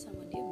sama dia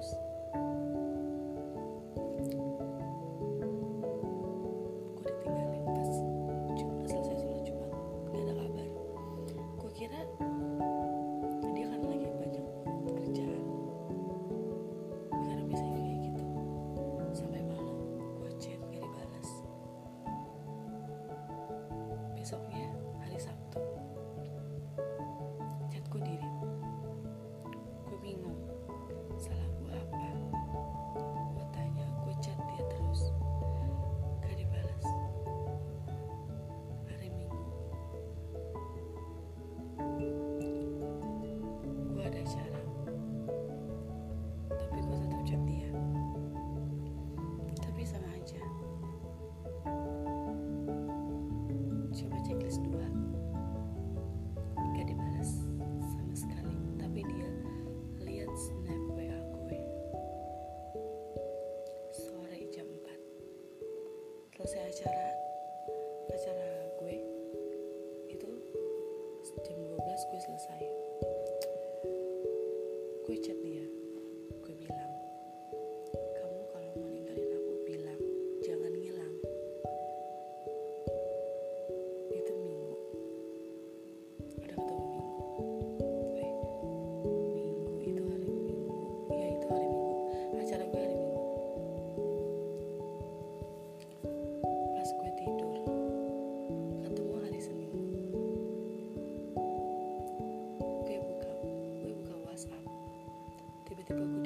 irmãos. Tiba-tiba